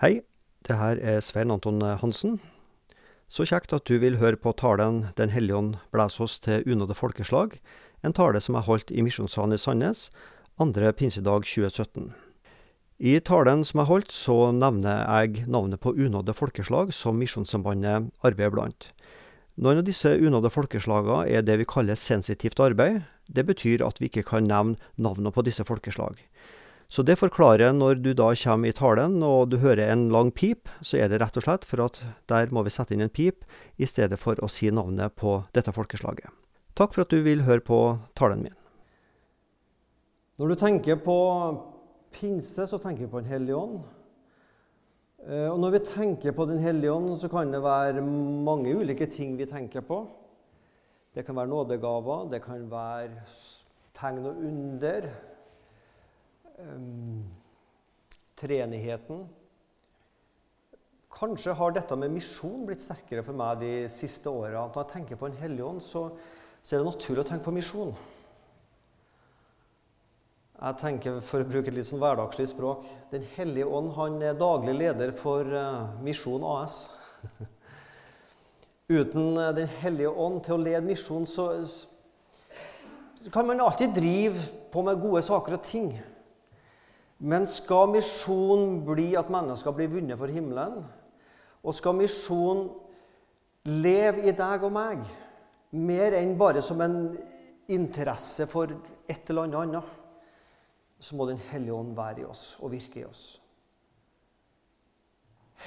Hei, det her er Svein Anton Hansen. Så kjekt at du vil høre på talen Den hellige ånd blæs oss til unådde folkeslag, en tale som jeg holdt i Misjonssalen i Sandnes andre pinsedag 2017. I talen som jeg holdt, så nevner jeg navnet på unådde folkeslag som Misjonssambandet arbeider blant. Noen av disse unådde folkeslagene er det vi kaller sensitivt arbeid. Det betyr at vi ikke kan nevne navnene på disse folkeslag. Så det forklarer når du da kjem i talen og du hører en lang pip, så er det rett og slett for at der må vi sette inn en pip i stedet for å si navnet på dette folkeslaget. Takk for at du vil høre på talen min. Når du tenker på pinse, så tenker vi på Den hellige ånd. Og når vi tenker på Den hellige ånd, så kan det være mange ulike ting vi tenker på. Det kan være nådegaver, det kan være tegn og under um, treenigheten. Kanskje har dette med misjon blitt sterkere for meg de siste åra. Når jeg tenker på en hellig ånd, så, så, er det naturlig å tenke på misjon. Jeg tenker, For å bruke et litt sånn hverdagslig språk Den hellige ånd han er daglig leder for uh, Misjon AS. Uten uh, Den hellige ånd til å lede misjon, så, så kan man alltid drive på med gode saker og ting. Men skal misjon bli at mennesker blir vunnet for himmelen, og skal misjon leve i deg og meg, mer enn bare som en interesse for et eller annet annet, så må Den hellige ånd være i oss og virke i oss.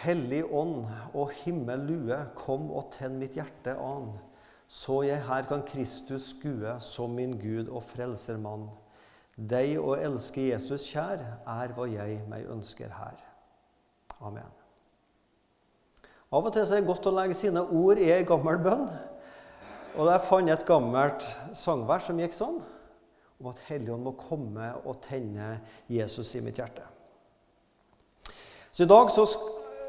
Hellig ånd og himmel lue, kom og tenn mitt hjerte an, så jeg her kan Kristus skue som min Gud og frelsermann. Deg å elske Jesus kjær er hva jeg meg ønsker her. Amen. Av og til er det godt å legge sine ord i ei gammel bønn. Og Der fant jeg et gammelt sangvers som gikk sånn, om at Helligånd må komme og tenne Jesus i mitt hjerte. Så i dag så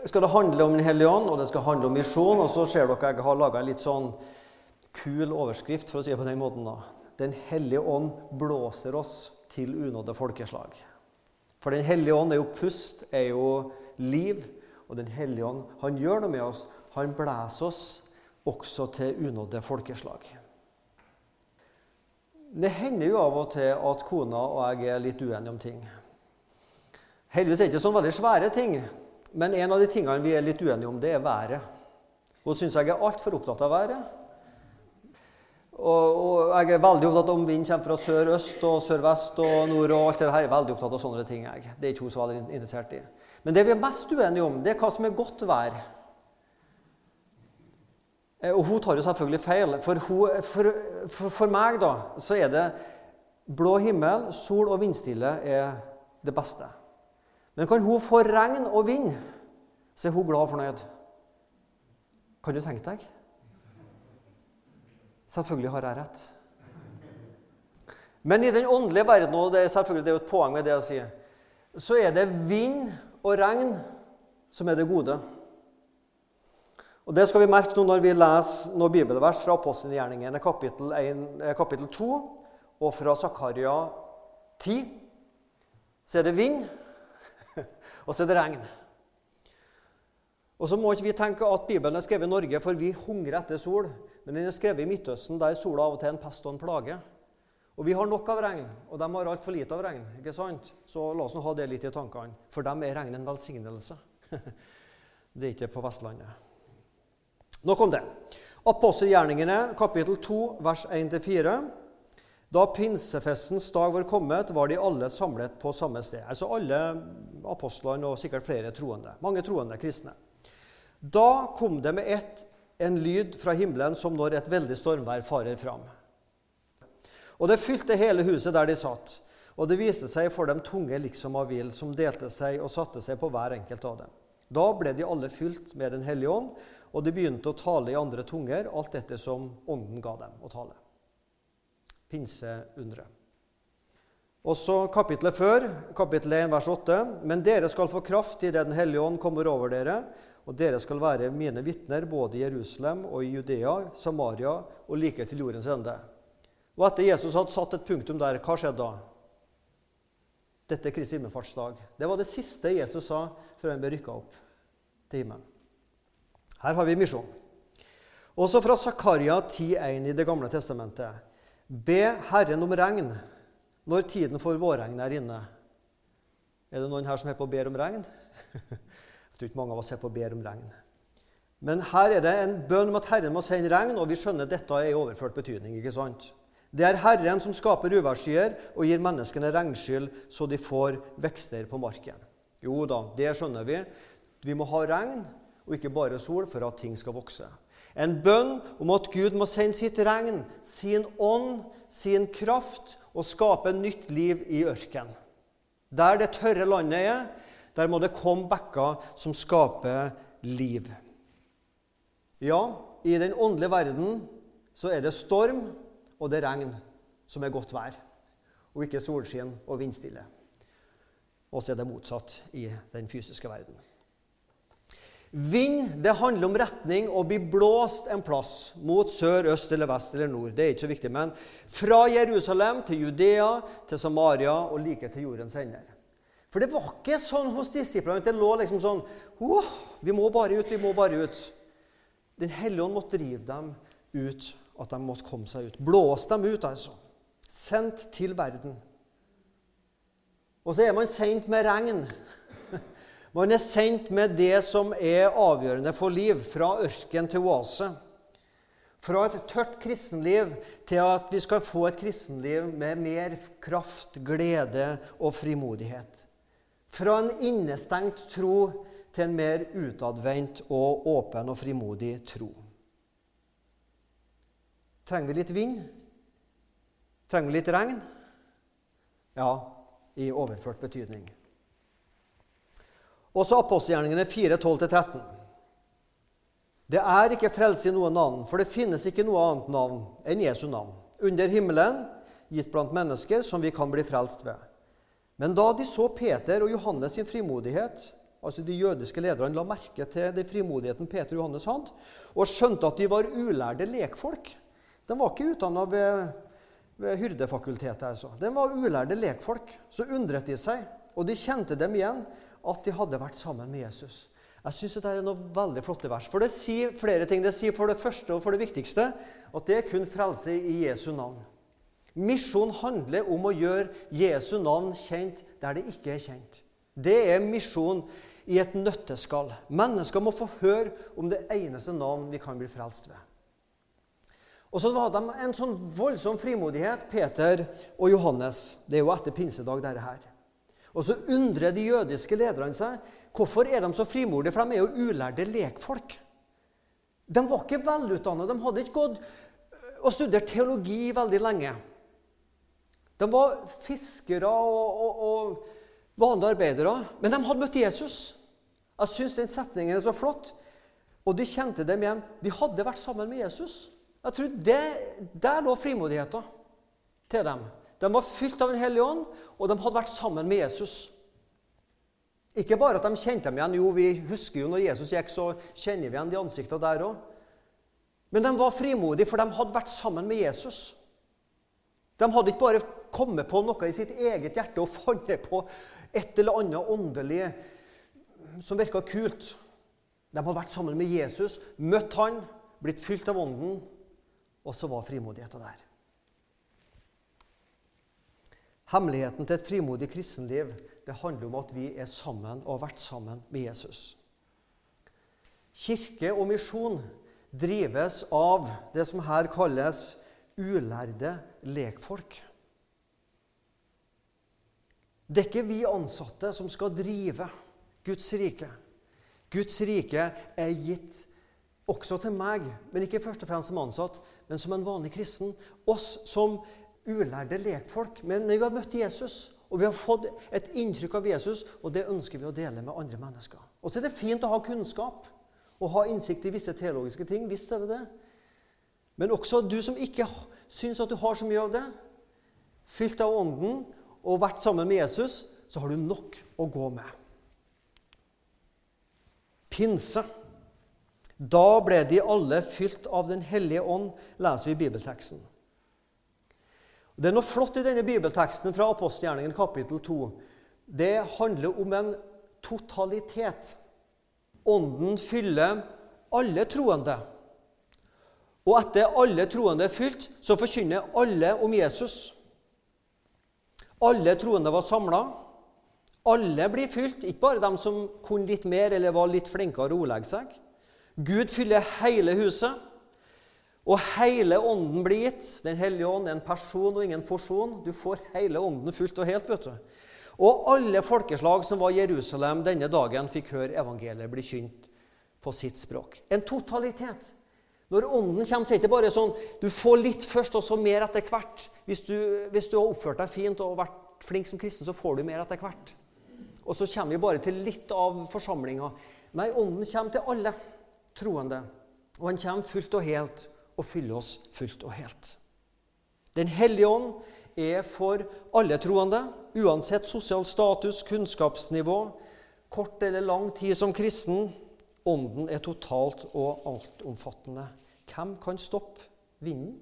skal det handle om Den hellige ånd, og det skal handle om misjon. Og så ser dere jeg har laga en litt sånn kul overskrift, for å si det på den måten. da. Den hellige ånd blåser oss til unådde folkeslag. For Den hellige ånd er jo pust, er jo liv. Og Den hellige ånd han gjør noe med oss. Han blæser oss også til unådde folkeslag. Det hender jo av og til at kona og jeg er litt uenige om ting. Heldigvis er det ikke sånn veldig svære ting, men en av de tingene vi er litt uenige om, det er været. Hun syns jeg er altfor opptatt av været. Og, og, jeg er veldig opptatt om vind kommer fra sør-øst og sør-vest og nord. og alt det her. Jeg er veldig opptatt av sånne ting. Jeg. Det er ikke hun så veldig interessert i. Men det vi er mest uenige om, det er hva som er godt vær. Eh, og hun tar jo selvfølgelig feil. For, hun, for, for, for, meg da, så er det blå himmel, sol og vindstille er det beste. Men kan hun få regn og vind, så er hun glad og fornøyd. Kan du tenke deg? Selvfølgelig har jeg rett. Men i den åndelige verden, og det er selvfølgelig det er et poeng med det jeg sier, så er det vind og regn som er det gode. Og Det skal vi merke nå når vi leser noen bibelvers fra apostelgjerningene kapittel, kapittel 2 og fra Zakaria 10. Så er det vind, og så er det regn. Og så må ikke vi tenke at Bibelen er skrevet i Norge, for vi hungrer etter sol. Men den er skrevet i Midtøsten, der sola av og til er en pest og en plage. Og vi har nok av regn, og de har altfor lite av regn. ikke sant? Så la oss nå ha det litt i tankene. For dem er regn en velsignelse. det er ikke på Vestlandet. Nok om det. Apostelgjerningene, kapittel 2, vers 1-4. Da pinsefestens dag var kommet, var de alle samlet på samme sted. Altså alle apostlene og sikkert flere troende. Mange troende kristne. Da kom det med ett en lyd fra himmelen som når et veldig stormvær farer fram. Og det fylte hele huset der de satt, og det viste seg for dem tunge liksom av vill, som delte seg og satte seg på hver enkelt av dem. Da ble de alle fylt med Den hellige ånd, og de begynte å tale i andre tunger, alt etter som Ånden ga dem å tale. Pinseundret. Også kapitlet før, kapittel 1, vers 8. Men dere skal få kraft idet Den hellige ånd kommer over dere, og dere skal være mine vitner både i Jerusalem og i Judea, Samaria og like til jordens ende. Og etter Jesus hadde satt et punktum der, hva skjedde da? Dette er Kristi himmelfartsdag. Det var det siste Jesus sa før han ble rykka opp til himmelen. Her har vi misjon. Også fra Zakaria 10,1 i Det gamle testamentet. Be Herren om regn når tiden for vårregn er inne. Er det noen her som er på ber om regn? Jeg tror ikke mange av oss er på ber om regn. Men her er det en bønn om at Herren må sende regn, og vi skjønner at dette er i overført betydning. ikke sant? Det er Herren som skaper uværsskyer og gir menneskene regnskyll, så de får vekster på marken. Jo da, det skjønner vi. Vi må ha regn og ikke bare sol for at ting skal vokse. En bønn om at Gud må sende sitt regn, sin ånd, sin kraft og skape nytt liv i ørkenen. Der det tørre landet er, der må det komme bekker som skaper liv. Ja, i den åndelige verden så er det storm og det regn som er godt vær, og ikke solskinn og vindstille. Og så er det motsatt i den fysiske verden. Vind det handler om retning og bli blåst en plass mot sør, øst eller vest eller nord. Det er ikke så viktig, men fra Jerusalem til Judea, til Samaria og like til jordens ender. For det var ikke sånn hos disiplene det lå liksom sånn Vi må bare ut, vi må bare ut. Den hellige ånd måtte drive dem ut at de måtte komme seg ut. Blåse dem ut, altså. Sendt til verden. Og så er man sendt med regn. Man er sendt med det som er avgjørende for liv, fra ørken til oase. Fra et tørt kristenliv til at vi skal få et kristenliv med mer kraft, glede og frimodighet. Fra en innestengt tro til en mer utadvendt og åpen og frimodig tro. Trenger vi litt vind? Trenger vi litt regn? Ja, i overført betydning. Også apostelgjerningene 4, 12-13. Det er ikke frelse i noe navn, for det finnes ikke noe annet navn enn Jesu navn. Under himmelen, gitt blant mennesker, som vi kan bli frelst ved. Men da de så Peter og Johannes sin frimodighet, altså de jødiske lederne la merke til den frimodigheten Peter og Johannes hadde, og skjønte at de var ulærde lekfolk, de var ikke utdanna ved, ved hyrdefakultetet. Altså. De var ulærde lekfolk. Så undret de seg, og de kjente dem igjen, at de hadde vært sammen med Jesus. Jeg syns dette er noe veldig flotte vers. For det sier flere ting. Det sier for det første og for det viktigste at det er kun frelse i Jesu navn. Misjon handler om å gjøre Jesu navn kjent der det ikke er kjent. Det er misjon i et nøtteskall. Mennesker må få høre om det eneste navn vi kan bli frelst ved. Og så var de en sånn voldsom frimodighet, Peter og Johannes. Det er jo etter pinsedag, dette her. Og så undrer de jødiske lederne seg hvorfor er de så frimodige, for de er jo ulærde lekfolk. De var ikke velutdannet. De hadde ikke gått og studert teologi veldig lenge. De var fiskere og, og, og vanlige arbeidere, men de hadde møtt Jesus. Jeg syns den setningen er så flott. Og de kjente dem igjen. De hadde vært sammen med Jesus. Jeg tror det, Der lå frimodigheten til dem. De var fylt av Den hellige ånd, og de hadde vært sammen med Jesus. Ikke bare at de kjente dem igjen. Jo, vi husker jo når Jesus gikk, så kjenner vi igjen de ansiktene der òg. Men de var frimodige, for de hadde vært sammen med Jesus. De hadde ikke bare kommet på noe i sitt eget hjerte og funnet på et eller annet åndelig som virka kult. De hadde vært sammen med Jesus, møtt han, blitt fylt av Ånden og så var frimodigheten der. Hemmeligheten til et frimodig kristenliv det handler om at vi er sammen og har vært sammen med Jesus. Kirke og misjon drives av det som her kalles ulærde lekfolk. Det er ikke vi ansatte som skal drive Guds rike. Guds rike er gitt også til meg, men ikke først og fremst som ansatt, men som en vanlig kristen. Oss som ulærde lekfolk. Men vi har møtt Jesus, og vi har fått et inntrykk av Jesus, og det ønsker vi å dele med andre mennesker. Og så er det fint å ha kunnskap og ha innsikt i visse teologiske ting. Visst er det det. Men også du som ikke syns at du har så mye av det, fylt av Ånden og vært sammen med Jesus, så har du nok å gå med. Pinse. Da ble de alle fylt av Den hellige ånd, leser vi i bibelteksten. Det er noe flott i denne bibelteksten fra apostelgjerningen kapittel 2, det handler om en totalitet. Ånden fyller alle troende. Og etter alle troende er fylt, så forkynner alle om Jesus. Alle troende var samla. Alle blir fylt, ikke bare de som kunne litt mer eller var litt flinkere å ordlegge seg. Gud fyller hele huset, og hele ånden blir gitt. Den hellige ånd er en person og ingen porsjon. Du får hele ånden fullt og helt. vet du. Og alle folkeslag som var i Jerusalem denne dagen, fikk høre evangeliet bli kynt på sitt språk. En totalitet. Når ånden kommer, så er det ikke bare sånn du får litt først, og så mer etter hvert. Hvis du, hvis du har oppført deg fint og vært flink som kristen, så får du mer etter hvert. Og så kommer vi bare til litt av forsamlinga. Nei, ånden kommer til alle troende. Og han kommer fullt og helt og fyller oss fullt og helt. Den hellige ånd er for alle troende, uansett sosial status, kunnskapsnivå, kort eller lang tid som kristen. Ånden er totalt og altomfattende. Hvem kan stoppe vinden?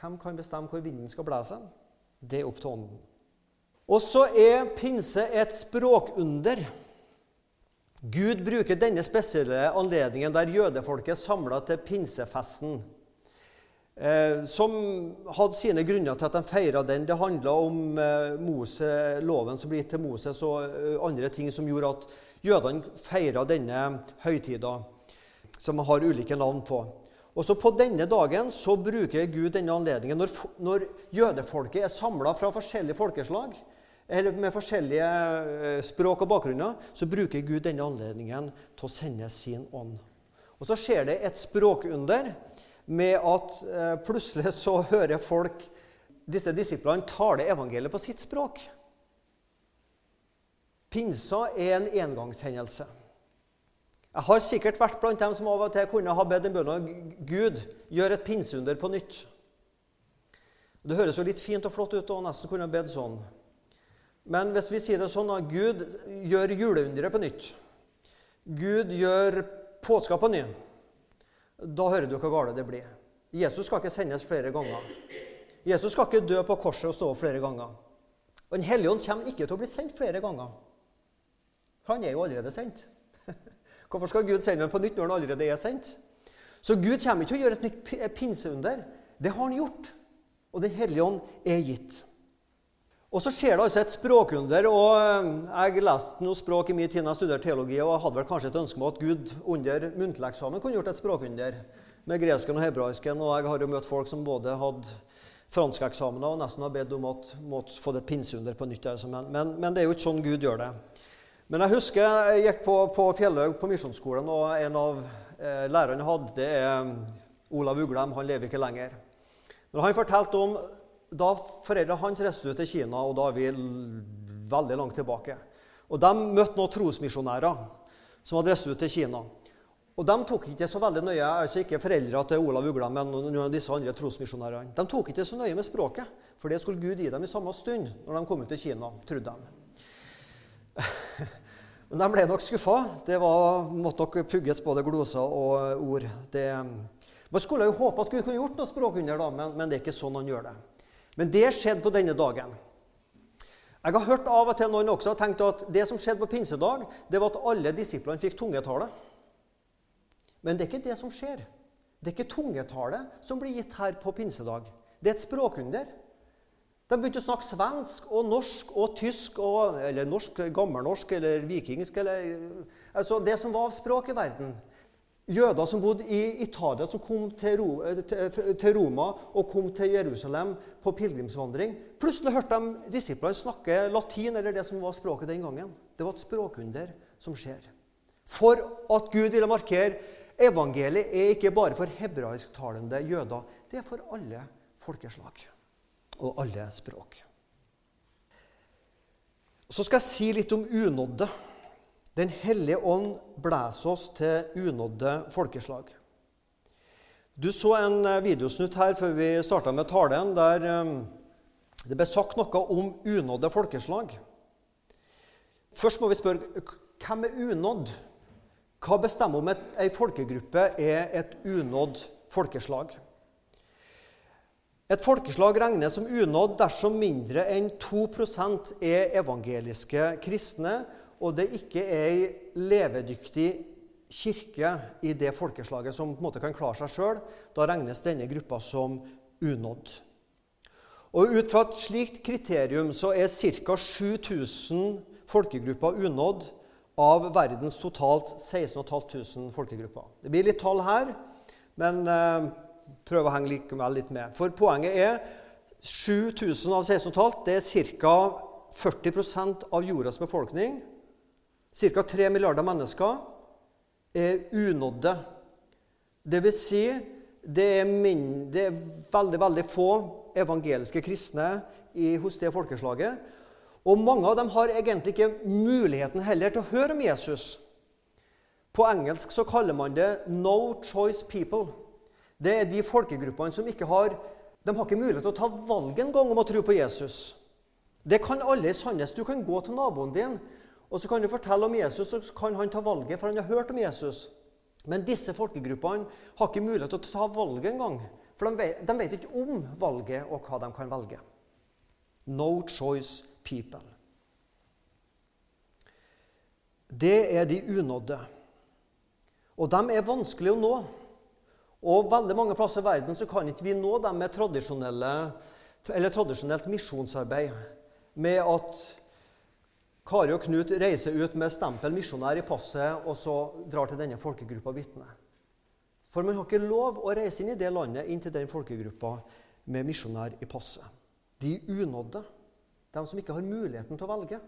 Hvem kan bestemme hvor vinden skal blæse? Det er opp til ånden. Og så er pinse et språkunder. Gud bruker denne spesielle anledningen der jødefolket samla til pinsefesten eh, som hadde sine grunner til at de feira den. Det handla om eh, Mose, loven som ble gitt til Moses, og eh, andre ting som gjorde at jødene feira denne høytida, som man har ulike navn på. Og så På denne dagen så bruker Gud denne anledningen, når, når jødefolket er samla fra forskjellige folkeslag, eller med forskjellige eh, språk og bakgrunner, så bruker Gud denne anledningen til å sende sin ånd. Og Så skjer det et språkunder med at eh, plutselig så hører folk disse disiplene tale evangeliet på sitt språk. Pinsa er en engangshendelse. Jeg har sikkert vært blant dem som av og til kunne ha bedt en bønn om Gud, gjør et pinseunder på nytt. Det høres jo litt fint og flott ut å nesten kunne ha bedt sånn. Men hvis vi sier det sånn at Gud gjør juleunderet på nytt Gud gjør påska på ny da hører du hvor galt det blir. Jesus skal ikke sendes flere ganger. Jesus skal ikke dø på korset og stå opp flere ganger. Og Den hellige ånd kommer ikke til å bli sendt flere ganger. For han er jo allerede sendt. Hvorfor skal Gud sende den på nytt når den allerede er sendt? Så Gud kommer ikke til å gjøre et nytt pinseunder. Det har han gjort. Og Den hellige ånd er gitt. Og så skjer det altså et språkunder. og eh, Jeg leste noe språk i min tid da jeg studerte teologi, og jeg hadde vel kanskje et ønske om at Gud under muntlig eksamen kunne gjort et språkunder med gresken og hebraisken. Og jeg har jo møtt folk som både hadde franskeksamener og nesten har bedt om måtte få et pinseunder på nytt. Men, men, det er jo ikke sånn Gud gjør det. Men jeg husker jeg gikk på, på Fjellhaug på Misjonsskolen, og en av eh, lærerne jeg hadde, det er eh, Olav Uglem. Han lever ikke lenger. Men han fortalte om da foreldrene hans reiste ut til Kina, og da er vi veldig langt tilbake. Og De møtte noen trosmisjonærer som hadde reist ut til Kina. Og De tok ikke så veldig nøye, altså ikke foreldra til Olav Uglem, men noen av disse andre trosmisjonærene. De tok ikke så nøye med språket, for det skulle Gud gi dem i samme stund når de kom ut til Kina, trodde de. Men de ble nok skuffa. Det var, måtte nok pugges både gloser og ord. Det, man skulle jo håpe at Gud kunne gjort noe språkunder, da, men, men det er ikke sånn han gjør det. Men det skjedde på denne dagen. Jeg har hørt av og til noen også tenkt at det som skjedde på pinsedag, det var at alle disiplene fikk tungetale. Men det er ikke det som skjer. Det er ikke tungetale som blir gitt her på pinsedag. Det er et språkunder. De begynte å snakke svensk og norsk og tysk, og, eller norsk, gammelnorsk eller vikingsk eller, altså Det som var av språk i verden jøder som bodde i Italia, som kom til, Ro, til, Roma og kom til Jerusalem på pilegrimsvandring. Plutselig hørte de disiplene snakke latin, eller det som var språket den gangen. Det var et språkunder som skjer. For at Gud ville markere evangeliet er ikke bare for hebraisktalende jøder. Det er for alle folkeslag og alle språk. Så skal jeg si litt om unådde. Den hellige ånd blæser oss til unådde folkeslag. Du så en eh, videosnutt her før vi starta med talen, der eh, det ble sagt noe om unådde folkeslag. Først må vi spørre hvem er unådd? Hva bestemmer om ei folkegruppe er et unådd folkeslag? Et folkeslag regnes som unådd dersom mindre enn 2% er evangeliske kristne, og det ikke er ei levedyktig kirke i det folkeslaget som på en måte kan klare seg sjøl. Da regnes denne gruppa som unådd. Og Ut fra et slikt kriterium så er ca. 7000 folkegrupper unådd av verdens totalt 16 500 folkegrupper. Det blir litt tall her, men eh, prøve å henge likevel litt med. For poenget er 7000 av 16,5 det er ca. 40% av jordas befolkning. Ca. 3 milliarder mennesker er unådde. Det vil si, det er, min, det er veldig, veldig få evangeliske kristne i, hos det folkeslaget. Og mange av dem har egentlig ikke muligheten heller til å høre om Jesus. På engelsk så kaller man det 'no choice people'. Det er de folkegruppene som ikke har de har ikke mulighet til å ta valget en gang om å tro på Jesus. Det kan alle i Sandnes. Du kan gå til naboen din og så kan du fortelle om Jesus, så kan han ta valget, for han har hørt om Jesus. Men disse folkegruppene har ikke mulighet til å ta valget engang. For de vet, de vet ikke om valget og hva de kan velge. No choice people. Det er de unådde. Og de er vanskelig å nå. Og veldig mange plasser i verden så kan ikke vi nå dem med tradisjonelt misjonsarbeid. Med at Kari og Knut reiser ut med stempel 'misjonær' i passet og så drar til denne folkegruppa vitne. For man har ikke lov å reise inn i det landet, inn til den folkegruppa med misjonær i passet. De unådde. De som ikke har muligheten til å velge.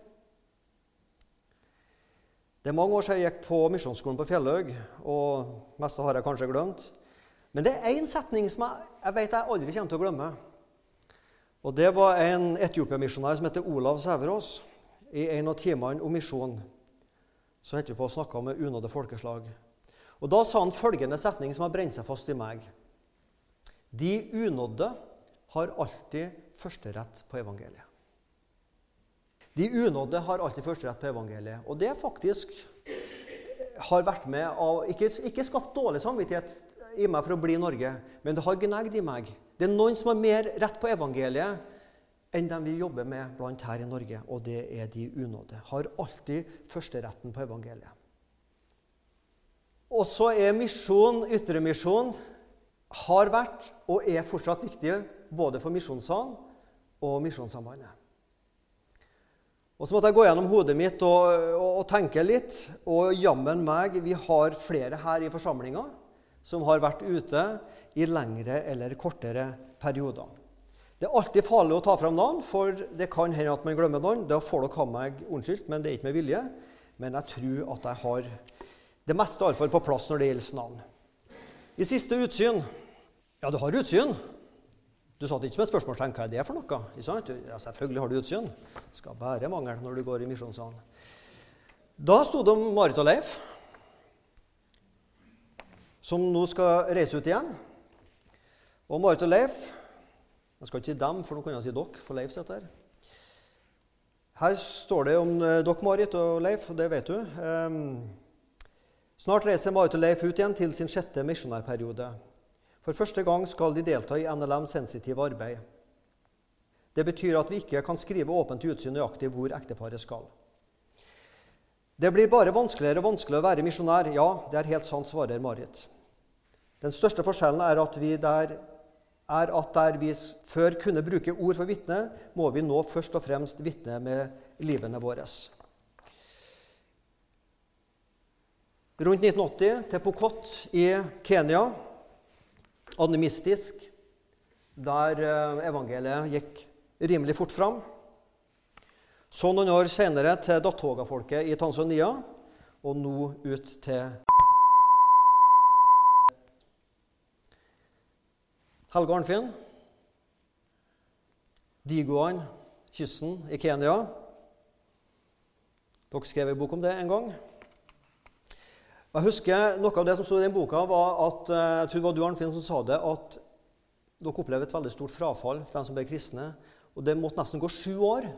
Det er mange år siden jeg gikk på misjonsskolen på Fjellhaug, og meste har jeg kanskje glemt. Men det er én setning som jeg, jeg vet jeg aldri kommer til å glemme. Og Det var en etiopiamisjonær som heter Olav Sæverås. I en av timene om misjon så holdt vi på å snakke med unådde folkeslag. Og Da sa han følgende setning som har brent seg fast i meg. De unådde har alltid førsterett på evangeliet. De unådde har alltid førsterett på evangeliet. Og det faktisk har vært med av Ikke, ikke skapt dårlig samvittighet i meg for å bli i Norge, men det har gnagd i meg. Det er noen som har mer rett på evangeliet enn dem vi jobber med blant her i Norge, og det er de unådde. Har alltid førsteretten på evangeliet. Og så er misjon, ytremisjon, har vært og er fortsatt viktig både for Misjonssalen og Misjonssambandet. Og Så måtte jeg gå gjennom hodet mitt og, og, og tenke litt. Og jammen meg, vi har flere her i forsamlinga som har vært ute i lengre eller kortere perioder. Det er alltid farlig å ta fram navn, for det kan hende at man glemmer noen. Da får dere ha meg unnskyldt, men det er ikke med vilje. Men jeg tror at jeg har det meste iallfall på plass når det gjelder navn. I siste utsyn Ja, du har utsyn. Du satt ikke som et spørsmålstegn hva er det for noe. Ja, selvfølgelig har du utsyn. Det skal bare mangle når du går i misjonssalen. Da sto det om Marit og Leif som nå skal reise ut igjen. Og Marit og Leif Jeg skal ikke si dem, for nå kan jeg si dere, for Leif sitter her. Her står det om eh, dere, Marit og Leif, det vet du. Um, snart reiser Marit og Leif ut igjen til sin sjette misjonærperiode. For første gang skal de delta i NLM sensitive arbeid. Det betyr at vi ikke kan skrive åpent i utsyn nøyaktig hvor ekteparet skal. Det blir bare vanskeligere og vanskeligere å være misjonær. Ja, det er helt sant, svarer Marit. Den største forskjellen er at vi der er at der vi før kunne bruke ord for vitne, må vi nå først og fremst vitne med livene våre. Rundt 1980 til Pokot i Kenya, animistisk, der eh, evangeliet gikk rimelig fort fram. Så noen år senere til Datoga-folket i Tanzania, og nå ut til Helge Arnfinn. digoene, kysten i Kenya. Dere skrev en bok om det en gang. Jeg husker Noe av det som sto i den boka, var at eh, jeg tror det var du Arnfinn, som sa det, at dere opplever et veldig stort frafall for dem som ble kristne. Og det måtte nesten gå sju år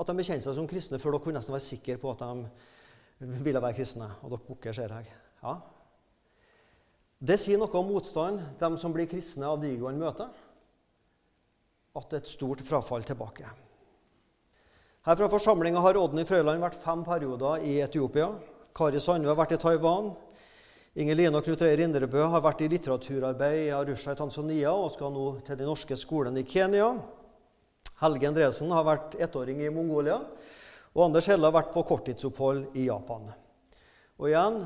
at de bekjente seg som kristne før dere kunne nesten være sikre på at de ville være kristne. Og dere bukker, ser jeg. Ja. Det sier noe om motstand de som blir kristne av Digoen møter. at det er et stort frafall tilbake. Her fra forsamlinga har Odny Frøyland vært fem perioder i Etiopia. Kari Sandve har vært i Taiwan. Inger Line og Knut Reier Indrebø har vært i litteraturarbeid i Arusha i Tanzania og skal nå til den norske skolen i Kenya. Helge Endresen har vært ettåring i Mongolia. Og Anders Helle har vært på korttidsopphold i Japan. Og igjen,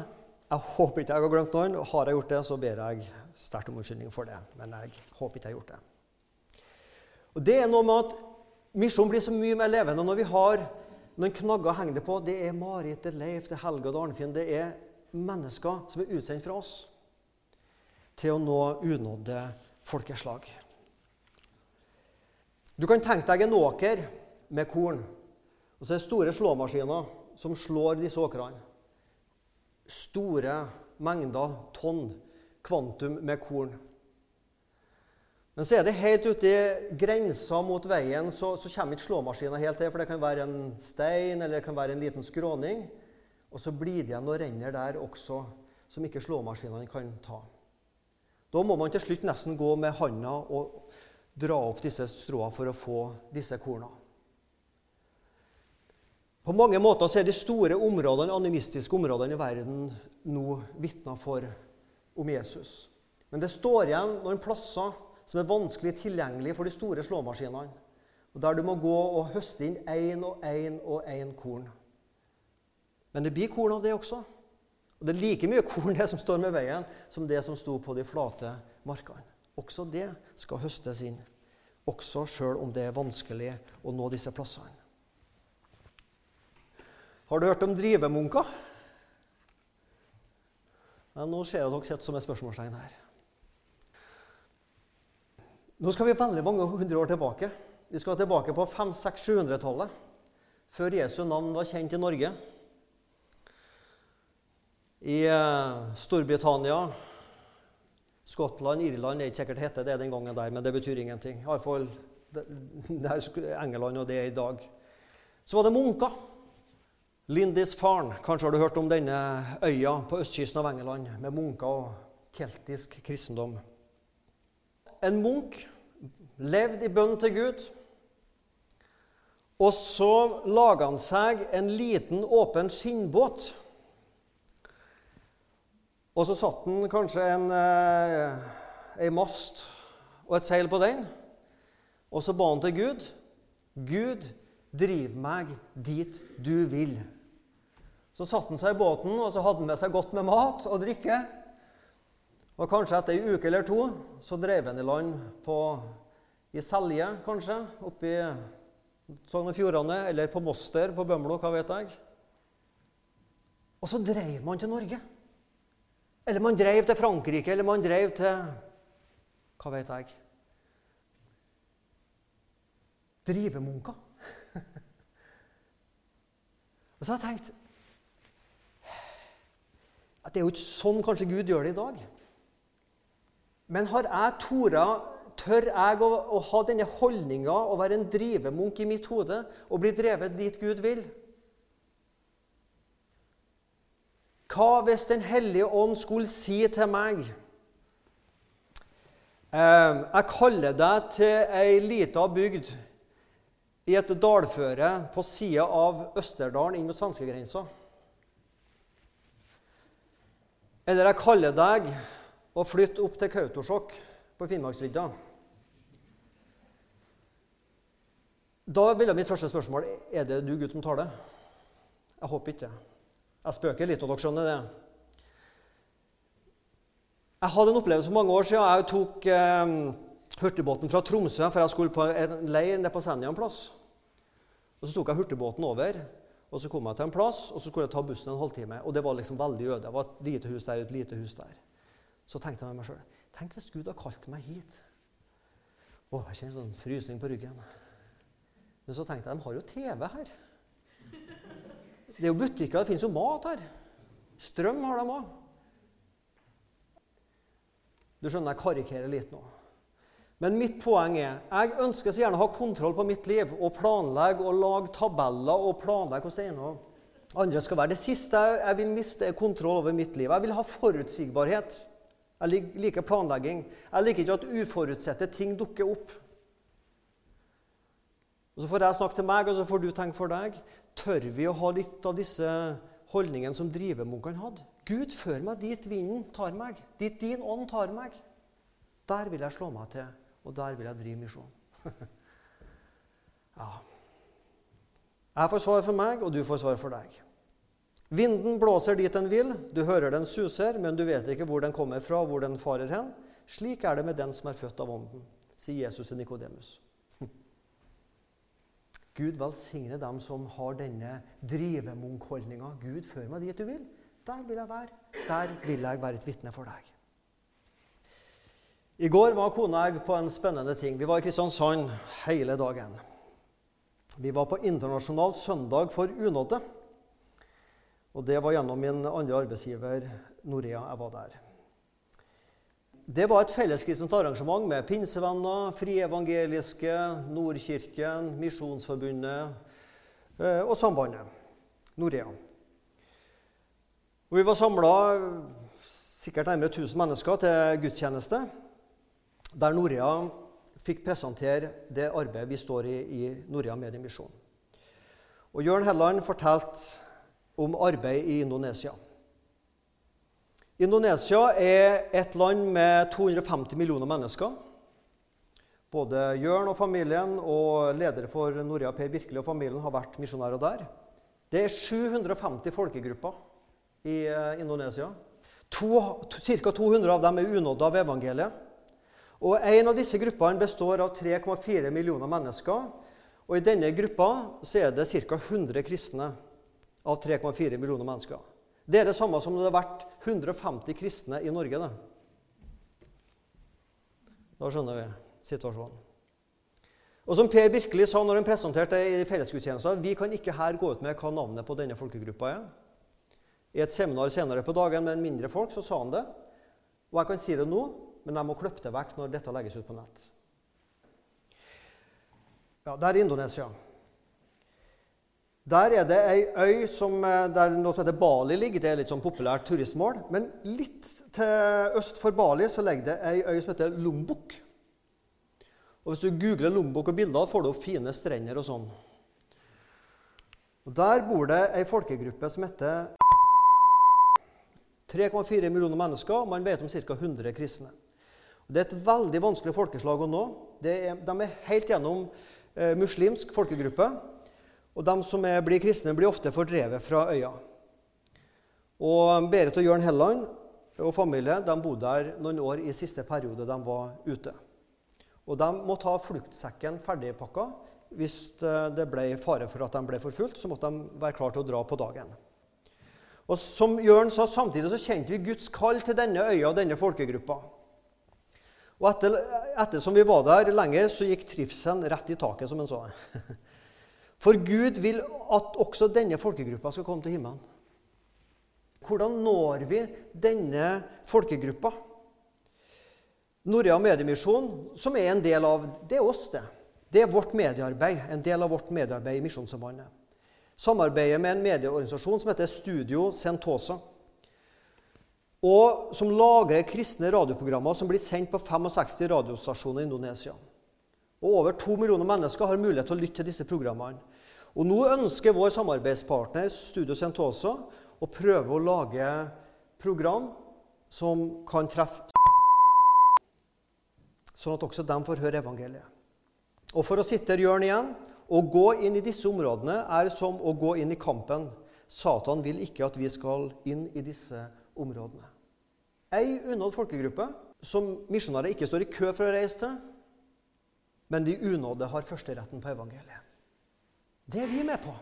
jeg håper ikke jeg har glemt noen. Har jeg gjort det, så ber jeg sterkt om unnskyldning for det. Men jeg håper ikke jeg har gjort det. Og Det er noe med at misjonen blir så mye mer levende når vi har noen knagger å henge det på. Det er Marit, det er Leif, det er Helge og Arnfinn. Det er mennesker som er utsendt fra oss til å nå unådde folkeslag. Du kan tenke deg en åker med korn. Og så er det store slåmaskiner som slår disse åkrene. Store mengder tonn kvantum med korn. Men så er det helt ute i grensa mot veien, så, så kommer ikke slåmaskina helt til. For det kan være en stein eller det kan være en liten skråning. Og så blir det igjen noen renner der også som ikke slåmaskinene kan ta. Da må man til slutt nesten gå med handa og dra opp disse stråene for å få disse korna. På mange måter så er de store områdene, animistiske områdene i verden nå vitner for om Jesus. Men det står igjen noen plasser som er vanskelig tilgjengelig for de store slåmaskinene. Og Der du må gå og høste inn én og én og én korn. Men det blir korn av det også. Og Det er like mye korn det som står med veien, som det som sto på de flate markene. Også det skal høstes inn. Også sjøl om det er vanskelig å nå disse plassene. Har du hørt om drivemunker? Ja, nå ser jeg dere sitter som et spørsmålstegn her. Nå skal vi veldig mange hundre år tilbake. Vi skal tilbake på 500-600-700-tallet, før Jesu navn var kjent i Norge. I eh, Storbritannia, Skottland, Irland er ikke sikkert hette det den gangen der, men det betyr ingenting. Iallfall England og det er i dag. Så var det munker. Lindisfarne. Kanskje har du hørt om denne øya på østkysten av England med munker og keltisk kristendom. En munk levde i bønn til Gud. Og så laga han seg en liten, åpen skinnbåt. Og så satte han kanskje en, eh, mast og et seil på den. Og så ba han til Gud. Gud, driv meg dit du vil. Så satte han seg i båten og så hadde han med seg godt med mat og drikke. Og kanskje etter ei uke eller to så drev han i land på i Selje, kanskje, oppe i Sogn og Fjordane, eller på Moster på Bømlo, hva vet jeg. Og så dreiv man til Norge. Eller man dreiv til Frankrike, eller man dreiv til Hva vet jeg? Drivemunker. og så har jeg tenkt at Det er jo ikke sånn kanskje Gud gjør det i dag. Men har jeg tora Tør jeg å, å ha denne holdninga og være en drivemunk i mitt hode og bli drevet dit Gud vil? Hva hvis Den hellige ånd skulle si til meg eh, Jeg kaller deg til ei lita bygd i et dalføre på sida av Østerdalen inn mot svenskegrensa. Eller jeg kaller deg å flytte opp til Kautokeino på Finnmarksvidda. Da ville mitt første spørsmål er det du, Gud, som tar det. Jeg håper ikke. Jeg spøker litt, og dere skjønner det. Jeg hadde en opplevelse for mange år siden. Jeg tok eh, hurtigbåten fra Tromsø, for jeg skulle på en leir nede på Senja en plass. Og Så tok jeg hurtigbåten over, og så kom jeg til en plass, og så skulle jeg ta bussen en halvtime. Og det var liksom veldig øde. Det var et lite hus der, et lite hus der. Så tenkte jeg med meg sjøl Tenk hvis Gud har kalt meg hit. Å, jeg kjenner sånn frysning på ryggen. Men så tenkte jeg de har jo TV her. Det er jo butikker, det finnes jo mat her. Strøm har de òg. Du skjønner, jeg karikerer litt nå. Men mitt poeng er jeg ønsker så gjerne å ha kontroll på mitt liv og planlegge og lage tabeller og planlegge hvordan det ene andre skal være. Det siste jeg vil miste, er kontroll over mitt liv. Jeg vil ha forutsigbarhet. Jeg liker planlegging. Jeg liker ikke at uforutsette ting dukker opp. Og Så får jeg snakke til meg, og så får du tenke for deg. Tør vi å ha litt av disse holdningene som drivemunkene hadde? Gud, før meg dit vinden tar meg, dit din ånd tar meg. Der vil jeg slå meg til, og der vil jeg drive misjon. ja. Jeg får svar for meg, og du får svar for deg. Vinden blåser dit den vil, du hører den suser, men du vet ikke hvor den kommer fra, hvor den farer hen. Slik er det med den som er født av Ånden, sier Jesus til Nikodemus. Gud velsigne dem som har denne drivemunkholdninga. Gud, før meg dit du vil. Der vil jeg være. Der vil jeg være et vitne for deg. I går var kona og jeg på en spennende ting. Vi var i Kristiansand hele dagen. Vi var på internasjonal søndag for unådde. Og det var gjennom min andre arbeidsgiver, Norea, jeg var der. Det var et felleskristent arrangement med pinsevenner, frievangeliske, Nordkirken, Misjonsforbundet eh, og Sambandet. Norea. Og vi var samla sikkert nærmere 1000 mennesker til gudstjeneste, der Norea fikk presentere det arbeidet vi står i i Norea Mediemisjon. Og Jørn Helland fortalte om arbeid i Indonesia. Indonesia er et land med 250 millioner mennesker. Både Jørn og familien og ledere for Norea Per Birkeli og familien har vært misjonærer der. Det er 750 folkegrupper i eh, Indonesia. Ca. 200 av dem er unådde av evangeliet. Og En av disse gruppene består av 3,4 millioner mennesker. Og I denne gruppa er det ca. 100 kristne av 3,4 millioner mennesker. Det er det samme som det har vært 150 kristne i Norge. Da, da skjønner vi situasjonen. Og som Per Birkeli sa når han presenterte det i fellesgudstjenesten, vi kan ikke her gå ut med hva navnet på denne folkegruppa er. I et seminar senere på dagen med en mindre folk så sa han det. Og jeg kan si det nå, men jeg må klippe det vekk når dette legges ut på nett. Ja, Det er Indonesia. Der er det ei øy som, eh, der noe som heter Bali ligger. Det er litt sånn populært turistmål. Men litt til øst for Bali så ligger det ei øy som heter Lombok. Og Hvis du googler Lombok og bilder, får du opp fine strender og sånn. Og Der bor det ei folkegruppe som heter 3,4 millioner mennesker. og Man vet om ca. 100 kristne. Det er et veldig vanskelig folkeslag å nå. Er, de er helt gjennom eh, muslimsk folkegruppe. Og de som er, blir kristne, blir ofte fordrevet fra øya. Og Berit og Jørn Helland og familie de bodde der noen år i siste periode de var ute. Og De måtte ha fluktsekken ferdigpakka. Hvis eh, det ble fare for at de ble forfulgt, så måtte de være klare til å dra på dagen. Og som Jørn sa, Samtidig så kjente vi Guds kall til denne øya og denne folkegruppa. Og etter, etter vi var der lenger, så gikk trivselen rett i taket, som han sa. For Gud vil at også denne folkegruppa skal komme til himmelen. Hvordan når vi denne folkegruppa? Norea Mediemisjon, som er en del av Det er oss, det. Det er vårt mediearbeid, en del av vårt mediearbeid i Misjonssambandet. Samarbeider med en medieorganisasjon som heter Studio Sentosa. Og som lagrer kristne radioprogrammer som blir sendt på 65 radiostasjoner i Indonesia. Og over to millioner mennesker har mulighet til å lytte til disse programmene. Og nå ønsker vår samarbeidspartner Studio Sentosa å prøve å lage program som kan treffe Sånn at også de får høre evangeliet. Og For å sitte Jørn igjen å gå inn i disse områdene er som å gå inn i kampen. Satan vil ikke at vi skal inn i disse områdene. Ei unnådd folkegruppe som misjonærer ikke står i kø for å reise til, men de unådde har førsteretten på evangeliet. Det er vi med på.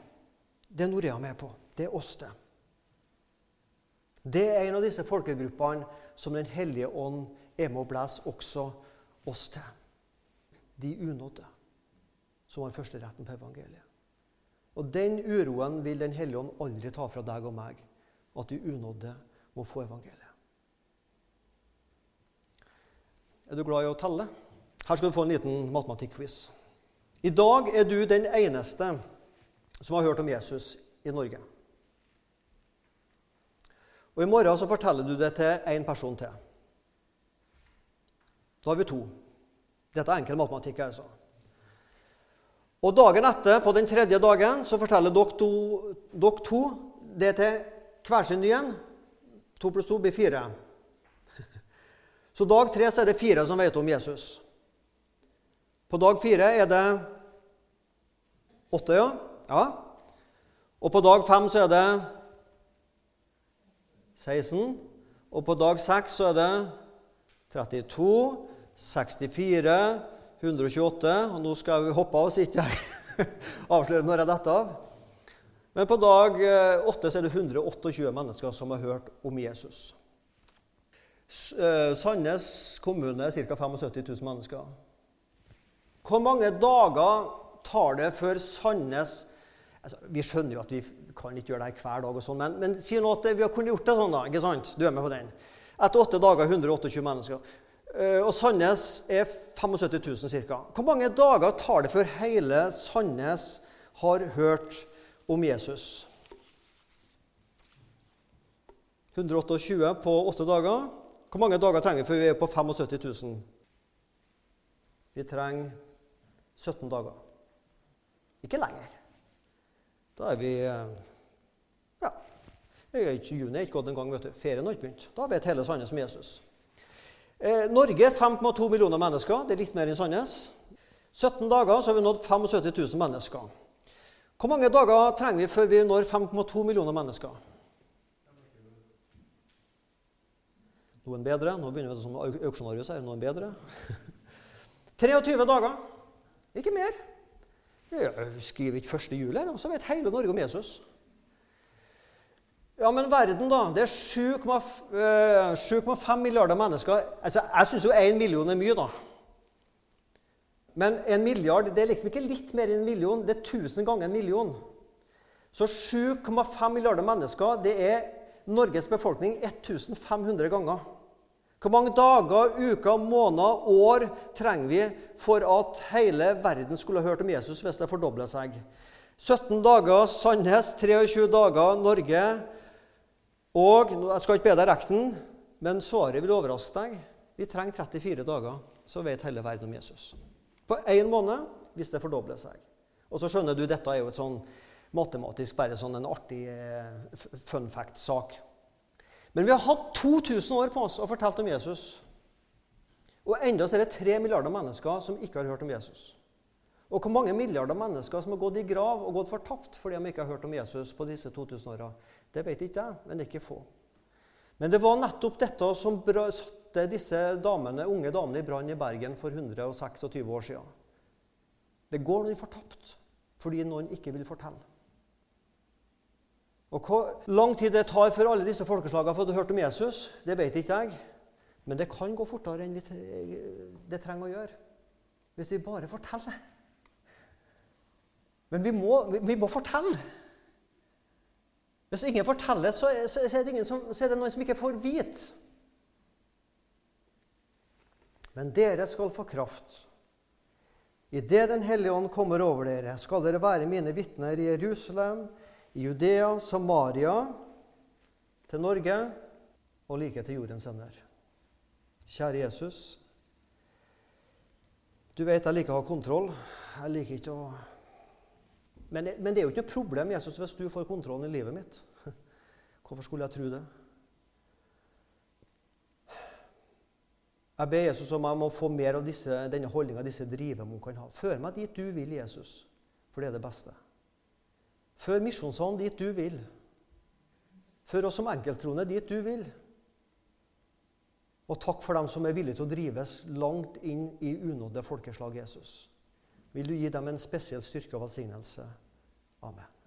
Det er Norea med på. Det er oss, det. Det er en av disse folkegruppene som Den hellige ånd er med å blæse også oss til. De unådde, som har førsteretten på evangeliet. Og Den uroen vil Den hellige ånd aldri ta fra deg og meg, at de unådde må få evangeliet. Er du glad i å telle? Her skal du få en liten matematikkquiz. I dag er du den eneste som har hørt om Jesus i Norge. Og I morgen så forteller du det til én person til. Da har vi to. Dette er enkel matematikk. altså. Og dagen etter, på den tredje dagen, så forteller dere to, det til hver sin ny en. To pluss to blir fire. Så dag tre så er det fire som vet om Jesus. På dag fire er det åtte, ja. ja. Og på dag fem så er det 16. Og på dag seks så er det 32, 64, 128 Og nå skal vi hoppe av, så ikke jeg avslører når jeg detter av. Men på dag eh, åtte så er det 128 mennesker som har hørt om Jesus. Eh, Sandnes kommune er ca. 75 000 mennesker. Hvor mange dager tar det før Sandnes altså, Vi skjønner jo at vi kan ikke gjøre det her hver dag, og sånn, men, men si nå at vi har kunnet gjort det sånn. da, ikke sant? Du er med på den. Etter åtte dager 128 mennesker. Eh, og Sandnes er 75 000 ca. Hvor mange dager tar det før hele Sandnes har hørt om Jesus? 128 på åtte dager. Hvor mange dager trenger vi før vi er på 75 000? Vi trenger 17 dager. Ikke lenger. Da er vi eh, Ja. Juni er ikke gått engang. Ferien har ikke begynt. Da vet hele Sandnes om Jesus. Eh, Norge 5,2 millioner mennesker. Det er litt mer enn Sandnes. 17 dager så har vi nådd 75 000 mennesker. Hvor mange dager trenger vi før vi når 5,2 millioner mennesker? Noen bedre. Nå begynner vi som auksjonarius her. Noen bedre. 23 dager. Ikke mer. Jeg skriver ikke 1. juli, her, så vet hele Norge om Jesus. Ja, men verden, da. Det er 7,5 eh, milliarder mennesker. Altså, Jeg syns jo 1 million er mye, da. Men en milliard det er liksom ikke litt mer enn en million, det er 1000 ganger en million. Så 7,5 milliarder mennesker, det er Norges befolkning 1500 ganger. Hvor mange dager, uker, måneder, år trenger vi for at hele verden skulle ha hørt om Jesus hvis det fordobler seg? 17 dager Sandnes, 23 dager Norge. Og Jeg skal ikke be deg rekke den, men svaret vil overraske deg. Vi trenger 34 dager, så vet hele verden om Jesus. På én måned hvis det fordobler seg. Og så skjønner du, dette er jo et sånn matematisk bare sånn en artig eh, fun fact-sak. Men vi har hatt 2000 år på oss og fortalt om Jesus. Og enda er det tre milliarder mennesker som ikke har hørt om Jesus. Og hvor mange milliarder mennesker som har gått i grav og gått fortapt fordi de ikke har hørt om Jesus på disse 2000 åra, det vet ikke jeg, men ikke få. Men det var nettopp dette som satte disse damene, unge damene i brann i Bergen for 126 år siden. Det går noen fortapt fordi noen ikke vil fortelle. Og Hvor lang tid det tar før alle disse folkeslagene har hørt om Jesus, det vet ikke jeg. Men det kan gå fortere enn det trenger å gjøre. Hvis vi bare forteller. Men vi må, vi må fortelle. Hvis ingen forteller, så er, så, er som, så er, det noen som ikke får vite. Men dere skal få kraft. Idet Den hellige ånd kommer over dere, skal dere være mine vitner i Jerusalem, Judea, Samaria, til Norge og like til jordens ender. Kjære Jesus. Du vet jeg liker å ha kontroll. Jeg liker ikke å men, men, det er jo ikke noe problem Jesus, hvis du får kontrollen i livet mitt. Hvorfor skulle jeg tro det? Jeg ber Jesus om jeg må få mer av disse, denne holdninga disse drivemål kan ha. Før meg dit du vil, Jesus, for det er det beste. Før Misjonssalen dit du vil. Før oss som enkelttroende dit du vil. Og takk for dem som er villige til å drives langt inn i unådde folkeslag Jesus. Vil du gi dem en spesiell styrke og velsignelse. Amen.